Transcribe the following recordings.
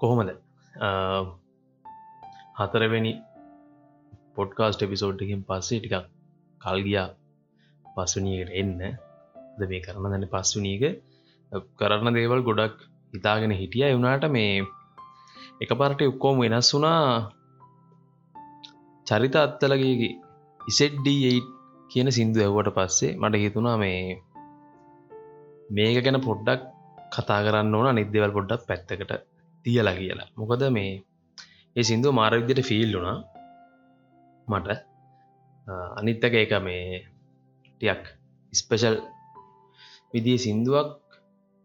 කොහොමද? හතරවෙනි පොඩ්කාස්ට එපිසෝඩ්ඩකින් පස්සේ ටිකක් කල්ගියා පස්සුනියට එන්න. ද මේ කරන දැන පස්සුනීක කරන්න දේවල් ගොඩක් හිතාගෙන හිටිය. වුණාට මේ එක පරට උක්කෝම වෙනස් වුනා චරිත අත්තලගේ ඉසෙඩ්ඩ කියන සිින්දු ඇවට පස්සේ මට හිතුනා මේ මේක ගැන පොඩ්ඩක් කතා කරන්න ඕන නිදවල් පොඩ්ඩක් පැත්තකට. තියලා කියලා. මොකද මේ ඒ සිින්දුව මාරවිද්‍යයට ෆිල් වුණා. මට. අනිත්තක එක මේ ටියක් ස්පෙෂල් විදිී සිින්දුවක්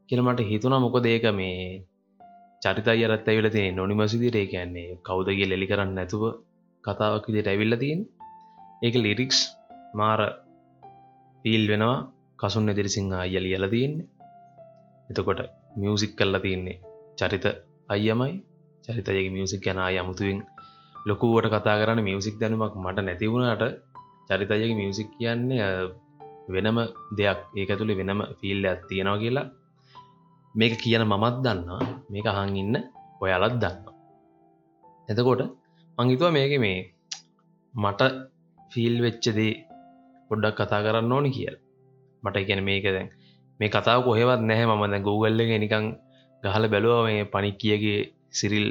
කියලමට හිතුනා මොකද ඒක මේ චරිත අයරත් ඇවිල තිය නොනිමසිදිට ඒ කියන්නේ කවුදගේ ලෙලි කරන්න නැතුව කතාවක් විදිට ඇවිල්ල තියෙන්. ඒක ලිරික්ස් මාර ෆිල් වෙනවා. කසුන් එදිරිසිංහ අයිය ලියල තියෙන්නේ. එතකොට මියසික් කල්ලා තියන්නේ චරිත අයියමයි. චරිතයගේ මියසික් ගැන යමුතුවෙන් ලොකුවට කතා කරන්න මියසික් දැනුමක් මට නැතිවුණට චරිතයගේ මියසික් කියන්නේ වෙනම දෙයක්. ඒක ඇතුළි වෙනම ෆිල්ල ඇත් තියෙනවා කියලා. මේක කියන මමත් දන්නා මේක අහන් ඉන්න ඔයාලත් දන්න එතකොට මංහිතුව මේක මේ මට ෆිල් වෙච්චදේ පොඩ්ඩක් කතා කරන්න ඕනි කියල්. මට ගැන මේක දැන් මේ කතාව කොහෙවත් නැහැ. මම දැ ගූගල්ල නිකං ගහල බැලුව මේ පනික් කියගේ සිරිල්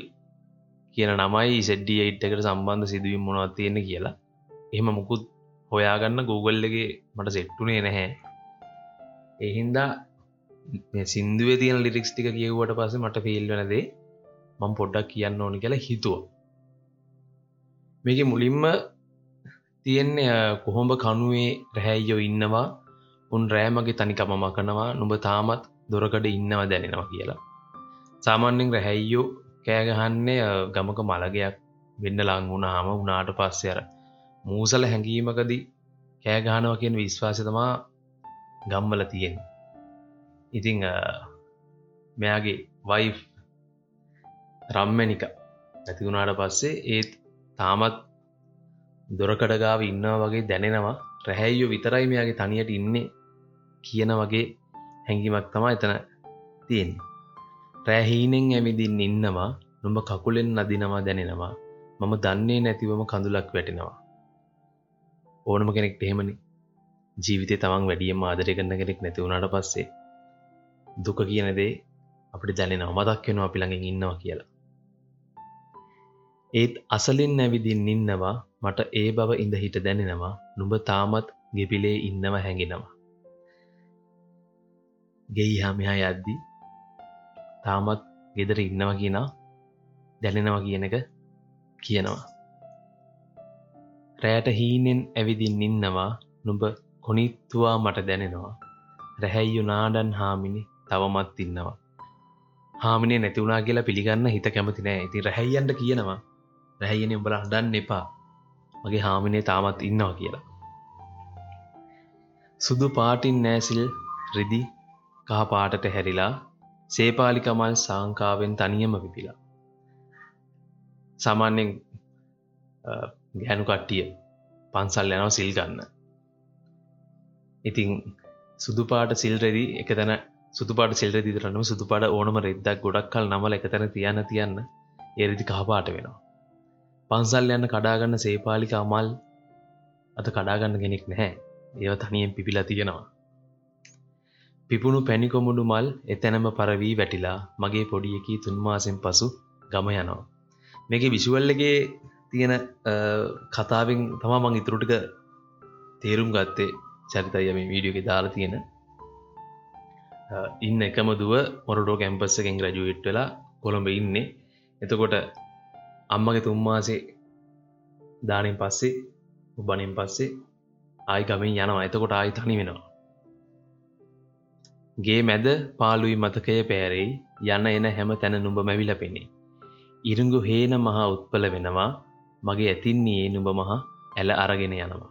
කියන නමයි සෙඩ්ඩියයිට් එකට සම්බන්ධ සිදුවීම් මොනවත් තියෙන කියලා. එහෙම මුකුත් හොයාගන්න ගූගල්ලගේ මට සෙට්ටුනේ නැහැ. එහින්දා සිින්දුවේ තියෙන ලිරික්ස් ටික කියව්වට පස මට ෆිල් වනදේ මං පොඩ්ඩක් කියන්න ඕනි කියලා හිතුව. මේක මුලින්ම තියෙන්නේ කොහොඹ කනුවේ රැහැයියෝ ඉන්නවා උන් රෑමගේ තනිකම මකනවා නුඹ තාමත් දොරකඩ ඉන්නවා දැනෙනවා කියලා. සාමාන්‍යෙන් රැහැයියෝ කෑගහන්නේ ගමක මළගයක් වෙන්න ලං වුණාම උනාට පස්සේ අර මූසල හැඟීමකදී කෑගහනවා කියන විශ්වාසතමා ගම්මල තියෙන් ඉතිං මෙයාගේ වයි් රම්මැනික නැතිවුණාට පස්සේ ඒත් තාමත් දොරකඩගාව ඉන්නවා වගේ දැනෙනවා. රැහැයියෝ විතරයි මෙයාගේ තනියට ඉන්නේ කියන වගේ හැඟිමක් තමා එතන තියෙන්නේ. රැහීනෙන් ඇවිදින් ඉන්නවා නොඹ කකුලෙන් නදිනවා දැනෙනවා. මම දන්නේ නැතිවම කඳුලක් වැටෙනවා. ඕනම කෙනෙක් එහෙමනි. ජීවිතය තමන් වැඩියම ආදරය කරන්න කෙනෙක් නැතිවුණට පස්සේ දුක කියන දේ අපිට දැනෙන මදක් වෙනවා අපි ළඟින් ඉන්නවා කියලා. ඒත් අසලින් ඇවිදින් ඉන්නවා මට ඒ බව ඉඳ හිට දැනෙනවා. නුඹ තාමත් ගෙපිලේ ඉන්නව හැඟෙනවා. ගෙයි හාමිහා යද්දී තාමත් ගෙදර ඉන්නවා කියනා දැනෙනවා කියන එක කියනවා. රෑට හීනෙන් ඇවිදින් ඉන්නවා නුඹ කොනිත්තුවා මට දැනෙනවා. රැහැයියු නාඩන් හාමිනි තවමත් ඉන්නවා. හාමිනේ නැතිවුණා කියලා පිළිගන්න හිත කැමති නෑ. ඉති රැහැයියන්ට කියනවා. රැහැයන උඹල හඩන්න එපා. මගේ හාමිනේ තාමත් ඉන්නවා කියලා. සුදු පාටින් නෑසිල් රිදි කහ පාටට හැරිලා සේපාලිකමල් සංකාවෙන් තනියම විපිලා. සාමාන්‍යෙන් ගැනු කට්ටිය පන්සල් යනව සිල් ගන්න. ඉතිං සුදුපාට සිල්රෙදි එක තැන සුදුපාට සිල්රෙදි තරනම සුදුපාට ඕනම රෙද්දක් ගොඩක් කල් නමල එක තැන තියන්න තියන්න එරදි කහපාට වෙනවා. පන්සල් යන්න කඩාගන්න සේපාලික අමල් අත කඩාගන්න කෙනෙක් නැහැ. ඒව තනියෙන් පිපිලා තියෙනවා. පිපුණු පැණිකොමුඩු මල් එතැනම පරවී වැටිලා මගේ පොඩියකී තුන්මාසෙන් පසු ගම යනවා. මේක විශුවල්ලගේ තියෙන කතාවෙන් තමා මං ඉතුරුටික තේරුම් ගත්තේ චරිතය මේ වීඩියෝක දාලා තියෙන. ඉන්න එකම දුව මොරඩෝ කැම්පස්සකෙන් ග්‍රජුවට් වෙලා කොළඹ ඉන්නේ. එතකොට අම්මගේ තුම්මාසේ දානෙන් පස්සේ උබනින් පස්සේ ආයි ගමින් යනවා. එතකොට ආයි තනි වෙනවා ගේ මැද පාලුයි මතකය පෑරෙයි යන එන හැම තැන නුඹ මැවිල පෙනේ. ඉරුඟු හේන මහා උත්පල වෙනවා මගේ ඇතින්නේ නුඹ මහා ඇල අරගෙන යනවා.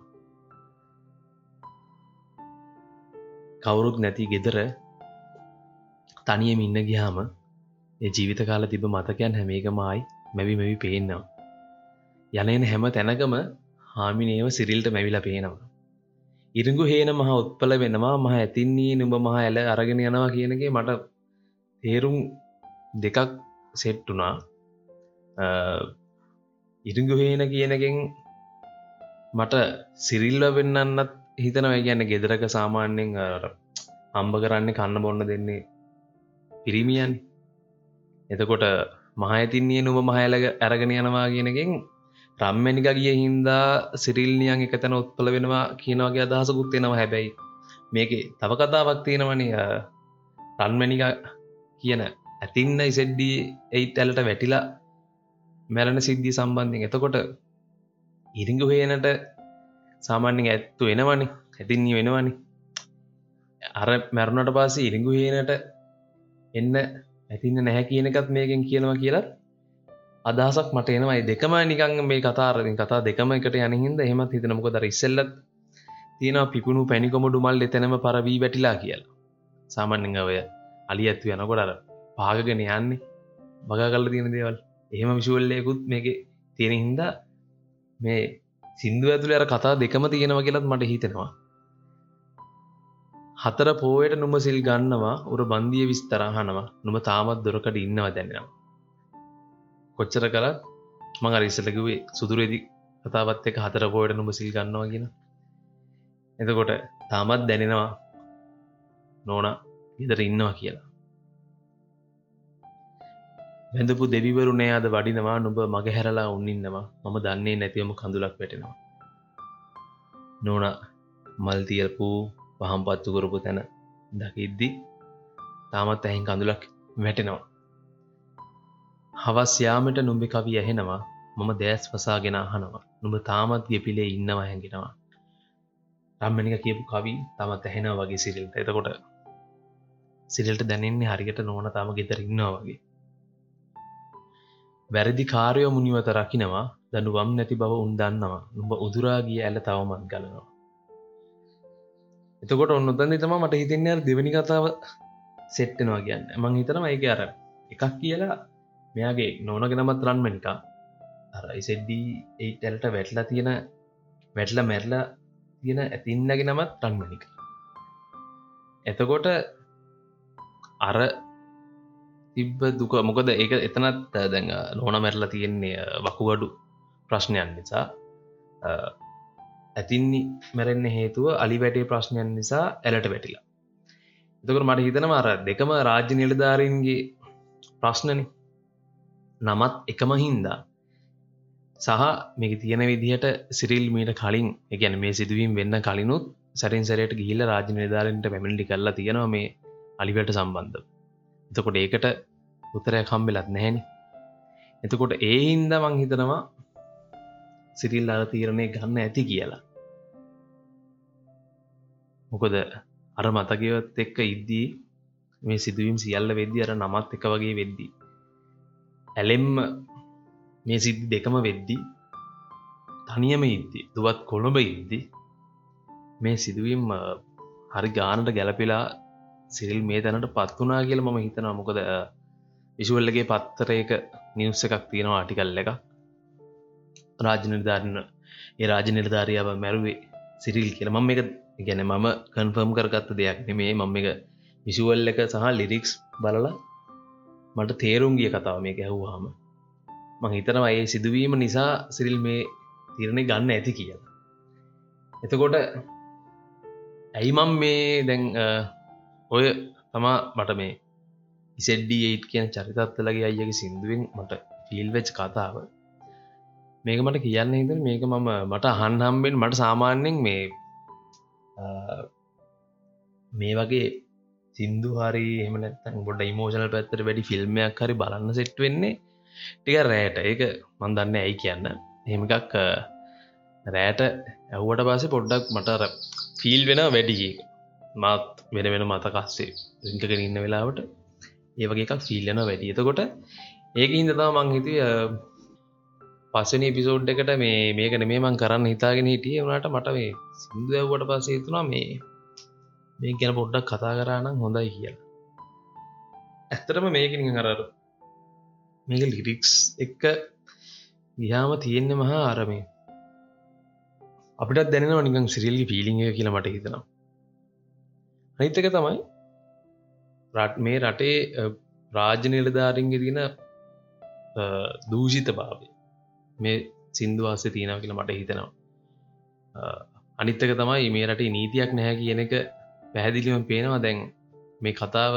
කවුරුත් නැති ගෙදර තනියම ඉන්න ගියාම ඒ ජීවිත කාල තිබ මතකයන් හැමේකමයි මැවි මැවි පේනවා. යනන හැම තැනකම හාමිනේව සිරිල්ට මැවිලා පේනවා. ඉරිඟු හේන මහ උත්පල වෙනවා මහ ඇතින්නේ නුඹ මහ ඇල අරගෙන යනවා කියනගේ මට තේරුම් දෙකක් සෙට්ටුනා ඉරිංගුහේන කියනකින් මට සිරිල්ල වෙන්නන්නත් හිතනව. ගැන්න ගෙදරක සාමාන්‍යයෙන් අම්බ කරන්නේ කන්න බොන්න දෙන්නේ පිරිමියන්. එතකොට මහඇතින්නේ නුම මහයලග ඇරගෙන යනවා කියනකින් රම්මැනික ගිය හින්දා සිරිල්නියන් එකතැන උත්පල වෙනවා කියනවගේ අදහසකුත් එෙනවා හැබැයි මේක තව කතාවක් තියෙනවනි රන්මැනික කියන ඇතින්න ඉසෙඩ්ඩී එයිත් ඇලට වැටිලා මැරණ සිද්ධිය සම්බන්ධින් එතකොට ඉරිංගු හේනට සාමාන්‍යෙන් ඇත්තු වෙනවනි ඇතින්නේ වෙනවනි. අර මැරුණට පස්සේ ඉරිංගු හේනට එන්න ඇතින්න නැහැ කියන එකත් මේකෙන් කියනවා කියලා අදහසක් මට එනවයි දෙකම නිකං මේ කතාරදින් කතා දෙකම එකට යනහින්ද එහෙමත් හිතනමක දර ඉස්සෙල්ලත් තියෙන පිපුණු පැණිකොමඩු මල් එතැනම පරවී වැටිලා කියලා. සාමාන්‍යෙන් ඔය අලි ඇත්තු යනකොට අර පාගගෙන යන්නේ. බගා කල්ල තියෙන දේවල්. එහෙම විශුවල්ලයකුත් මේක තියෙන හින්දා මේ සිින්දු ඇතුළ අර කතා දෙකම තියෙනවා කියලත් මට හිතෙනවා. හතර පෝයට නුම සිල් ගන්නවා. උර බන්දිය විස්තරහනවා නුම තාමත් දොරකට ඉන්නව දැන්නවා කොච්චර කරත් මඟ රිස්සලකිවේ සුදුරෙදි කතාවත් එක හතර පෝයට නුම සිල් ගන්නවා කියෙන එතකොට තාමත් දැනෙනවා නෝන ඉදර ඉන්නවා කියලා. වැඳපු දෙවිවරු නෑ අද වඩිනවා නුඹ මග හැරලා උන්නින්නවා මම දන්නේ නැතිවම කඳුලක් වැටෙනවා. නෝන මල්තියල්පු පහම් පත්තු කරපු තැන දකිද්දි තාමත් ඇහින් කඳුලක් වැටෙනවා. හවස් යාමට නුඹි කවි ඇහෙනවා. මම දෑස් වසාගෙන අහනවා. නුඹ තාමත් ගෙපිලේ ඉන්නවා හැඟෙනවා රම්මනික කියපු කවි තමත් ඇහෙන වගේ සිරිල්ට. එතකොට සිරිල්ට දැනෙන්නේ හරියට නොවන තාම ගෙතර ඉන්නවා වගේ. වැරදි කාරයෝ මුනිවත රකිනවා. දනුවම් නැති බව උන් දන්නවා. නුඹ උදුරාගිය ඇල තවමත් ගලනවා. එතකොට ඔන්න ඔතන් තම මට හිතෙන්නේ අර දෙවැනි කතාව සෙට්ටෙනවා කියන්න. මං හිතනම ඒක අර එකක් කියලා මෙයාගේ නෝනගෙනමත් රන්මනිකා අර ඉසෙඩ්ඩී ඒටැල්ට වැටලා තියෙන වැටල මැරලා තියෙන ඇතින්නගෙන නමත් රන්මනික එතකොට අර තිබ්බ දුක මොකද ඒක එතනත් දැඟ නොන මැරලා තියෙන්නේ වකුගඩු ප්‍රශ්නයන් නිසා. ඇතින්නි මැරෙන්න හේතුව අලි වැටේ ප්‍රශ්නයන් නිසා ඇලට වැටිලා. එතකට මට හිතන අර දෙකම රාජ්‍ය නිලධාරීන්ගේ ප්‍රශ්නනි. නමත් එකම හින්දා. සහ මේක තියෙන විදිහට සිරිල් මීට කලින් එකැන මේ සිදුවීම් වෙන්න කලිනුත් සැරින් සැරයට ගිහිල්ල රාජ නිධාරන්ට පැමිණිලි කරලා තියෙනවා මේ අලිවට සම්බන්ධ එතකොට ඒකට උත්තරය කම්බෙලත් නැහැනි. එතකොට ඒ හින්ද මං හිතනවා සිරිල් අර තීරණය ගන්න ඇති කියලා. මොකොද අර මතකයවත් එක්ක ඉද්දී මේ සිදුවීම් සියල්ල වෙද්දි අර නමත් එක වගේ වෙද්දී ඇලෙම්ම මේ සිද්ධි දෙකම වෙද්දි තනියම ඉද්දි දුවත් කොළඹ ඉද්දි මේ සිදුවීම් හරි ගානට ගැලපෙලා සිරිල් මේ තැනට පත් වනා කියල මම හිතනවා. මොකද විශුවල්ලගේ පත්තරයක නිවස්ස එකක් තියෙනවා ආටිකල් එක රාජ නිර්ධාරන්න ඒ රාජ නිර්ධාරියාව මැරුවේ සිරිල් කියල. මම එක ගැන මම කන්ෆර්ම් කරගත්ත දෙයක් නෙමේ මම එක විශුවල් එක සහ ලිරික්ස් බලලා මට තේරුම් ගිය කතාව මේ ගැහ්වාම මං හිතනවා ඒ සිදුවීම නිසා සිරිල් මේ තිරණය ගන්න ඇති කියලා. එතකොට ඇයි මම් මේ දැන් ඔය තමා මට මේ ඉසෙඩ්ඩට කියන චරිතත්වලගේ අයගේ සිින්දුවෙන් මට ෆිල්වෙච් කතාව. මේක මට කියන්න හිත මේක මම මට අහන්හම්බෙන් මට සාමාන්‍යෙන් මේ මේ වගේ සිින්දු හරි එමනත්තන් ගොඩ ඉමෝෂනල් පැත්තර වැඩි ෆිල්ම්මයක් හරි බලන්න සෙට් වෙන්නේ. ටික රෑට ඒක මන්දන්න ඇයි කියන්න. එහෙමකක් රෑට ඇව්වට පසේ පොඩ්ඩක් මටර ෆිල් වෙන වැඩි. මාත් වෙන වෙන මතකස්සේ රිංකගෙන ඉන්න වෙලාවට ඒවගේ එකක් ෆිල්ලන වැඩි. එතකොට ඒක හිදතා මං හිතුව පස්සන පිසෝඩ් එකට මේ මේකන මේ මං කරන්න හිතාගෙන හිටිය. වුණට මට මේ සිින්දුවවට පස්සේ තුනා මේ මේ ගැන පොඩ්ඩක් කතා කරානම් හොඳයි කියලා. ඇත්තරම මේකනින් කරර මේක ලිරික්ස් එක්ක ගියාම තියෙන්නේ මහා අරමේ. අපිටත් දැනෙනවා නිකං සිරිල්ලි පිලිං කියල මට හිතනවා. අනිතක තමයි රට් මේ රටේ රාජ්‍ය නිලධාරින්ගේ තියෙන දූෂිත භාවය. මේ සින්දුවාස්සේ තියෙනව කියලා මට හිතෙනවා. අනිත්තක තමයි මේ රටේ නීතියක් නැහැ කියන එක පැහැදිලිවම පේනවා දැන් මේ කතාව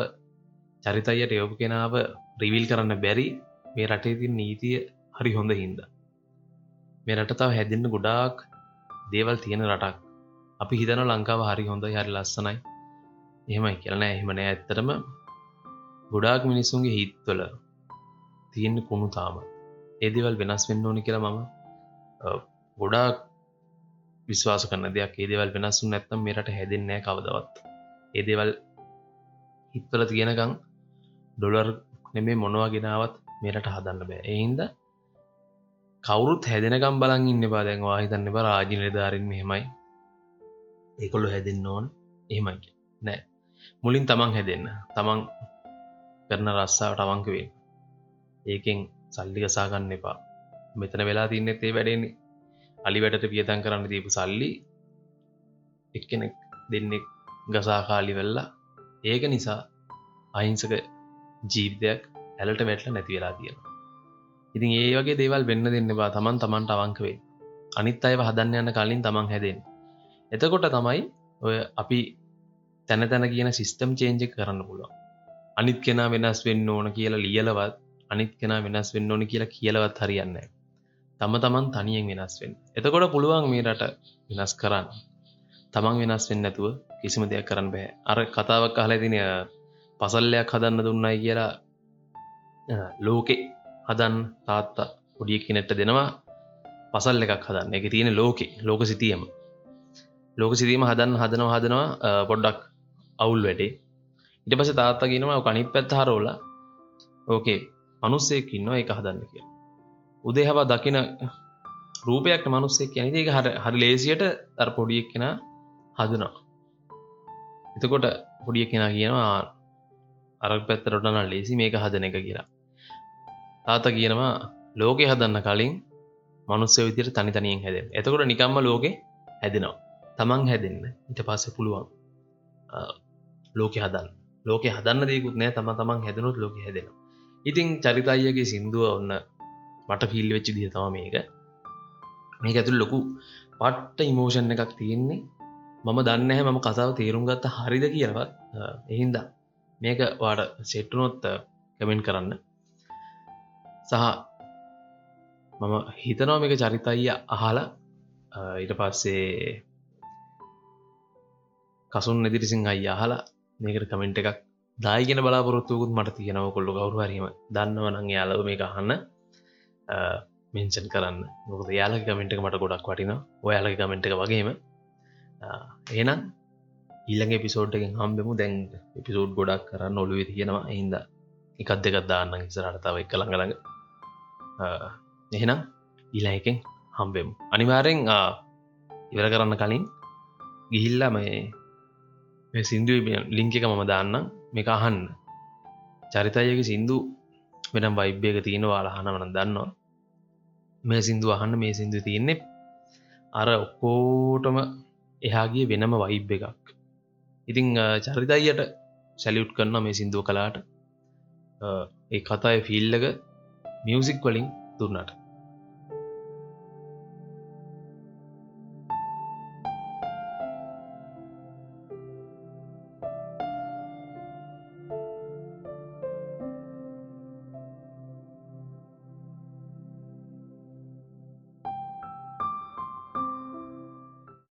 චරිතයියට යොපු කෙනාව රිවිල් කරන්න බැරි මේ රටේ තින් නීතිය හරි හොඳ හින්ද. මේ රට තව හැදින්න ගොඩාක් දේවල් තියෙන රටක්. අපි හිතන ලංකාව හරි හොඳ හරි ලස්සනයි. එහෙමයි කියලනෑ එහෙමනෑ ඇත්තරම ගොඩාක් මිනිස්සුන්ගේ හිත්වල තියෙන්න කුණු තාම ඒදවල් වෙනස් වෙන්න ඕනි කියලා මම ගොඩාක් විශ්වාස කන්න දෙයක්. ඒදවල් වෙනස්සු නැත්තම් මේරට හැදෙන්නෑ කවදවත්. ඒදවල් හිත්වල තියෙනකං ඩොලර් නෙමේ මොනවා ගෙනාවත් මේරට හදන්න බෑ. එහින්ද කවුරුත් හැදෙනකම් බලන් ඉන්න පාදැන් වාහිතන්න බ රාජි නිධාරින් මෙහෙමයි. ඒකොල්ලු හැදෙන්න්න ඕන්. එහෙමයි නෑ. මුලින් තමන් හැදෙන්න. තමන් කරන රස්සාාවට අවංකවෙන් ඒකෙන් සල්ලි ගසාගන්න එපා. මෙතන වෙලා තින්න ඒ වැඩෙන්නේ අලි වැඩට පියතන් කරන්න දීපු සල්ලි එක්කෙනෙක් දෙන්නෙක් ගසාකාලි වෙල්ලා ඒක නිසා අහිංසක ජීවිතයක් ඇලට වැටල නැති වෙලා තියෙන ඉතින් ඒ වගේ දේවල් වෙන්න දෙන්න බා තමන් තමන්ට අවංකවේ අනිත් අයව හදන්න යන්න කලින් තමන් හැදෙන් එතකොට තමයි ඔය අපි තැන තැන කියන සිිස්ටම් චේන්ජක් කරන්න පුළුව අනිත් කෙනා වෙනස් වෙන්න ඕන කියලා ලියලවත් අනිත් කෙනා වෙනස් වෙන්න ඕන කියලා කියලවත් හරියන්න තම තමන් තනියෙන් වෙනස් වෙන් එතකොට පුළුවන් මේ රට වෙනස් කරන්න. තමන් වෙනස් වෙන්න ඇතුව කිසිම දෙයක් කරන්න බෑ. අර කතාවක් අහල තිනය පසල්ලයක් හදන්න දුන්නයි කියලා ලෝකෙ හදන් තාත්තා පොඩිය කෙනෙට්ට දෙනවා පසල් එකක් හදන්න. එක තියෙන ලෝකෙ ලෝක සිතියම. ලෝක සිතීම හදන්න හදනවා හදනවා පොඩ්ඩක් අවුල් වැඩේ ඉට පස තාත්තා ගෙනවා කනිත් පැත් හරෝල ඕකේ අනුස්සෙක් ඉන්නවා එක හදන්න කිය උදේ හවා දකින රූපයක් මනුස්සෙක් යනි එක හර හරි ලේසියට අර පොඩියෙක් කෙන හදනවා. එතකොට පොඩිය කෙනා කියනවා අරක් පැත්තරටන ලේසි මේක හදන එක කියලා. තාත කියනවා ලෝකෙ හදන්න කලින් මනුස්්‍ය විදිර තනි තනියෙන් හැදෙන් එතකොට නිකම්ම ලෝකෙ හැදෙනවා. තමන් හැදෙන්න. ඉට පස්ස පුළුවන් ලෝක හදන්න. ලෝක හදන්න දෙකුත් නෑ තම තමන් හැදනුත් ලෝක හැදෙන ඉතිං චරිතයියගේ සිින්දුව ඔන්න මට ෆිල් වෙච්චි දිය තම මේක. මේක ඇතුළ ලොකු පට්ට ඉමෝෂන් එකක් තියෙන්නේ. මම දන්න හැ මම කතාව තේරුම් ගත්ත හරිද කියලවත් එහින්දා මේක වාට සෙට්ටුනොත් කමෙන්ට් කරන්න. සහ මම හිතනෝ මේක චරිතයිය අහලා ඊට පස්සේ කසුන් එදිරිසිං අයි අහලා මේකට කමෙන්ට් එකක් දායිගෙන බලාපොරොත්තුකුත් මට තියෙනව. කොල්ලු කවරු හරීම දන්නවනං යාලව මේ අහන්න මෙන්ෂන් කරන්න. මොකද යාලක කමෙන්ට් එක මට ගොඩක් වටින ඔයාලක කමෙන්ට් එක වගේම ඒනම් ඊළඟ පිසෝඩ්ගෙන් හම්බෙමු. දැන් එපිසෝඩ් ගොඩක් කරන්න ඔලුව තියෙනවා. හින්ද එකත් දෙකත් දාන්න ඉසරටතාව එක ළඟළඟ එහෙනම් ඊලා එකෙන් හම්බෙමු. අනිවාරෙන් ඉවර කරන්න කලින් ගිහිල්ලා මේ සිින්දුව ලිංක එක මම දාන්න මේක අහන්න. චරිතයක සිින්දු. වෙනම් වයිබ්‍යක තියෙන වාලහන වන දන්නවා. මේ සිින්දු අහන්න මේ සිින්දු තියෙන්නේ අර ඔක්කෝටම එහාගේ වෙනම වයිබ් එකක්. ඉතිං චරිතයියට සැලියුට් කරන්න මේ සිින්දුව කලාට ඒ කතාය ෆිල්ලක මියසික් වලින් දුන්නට.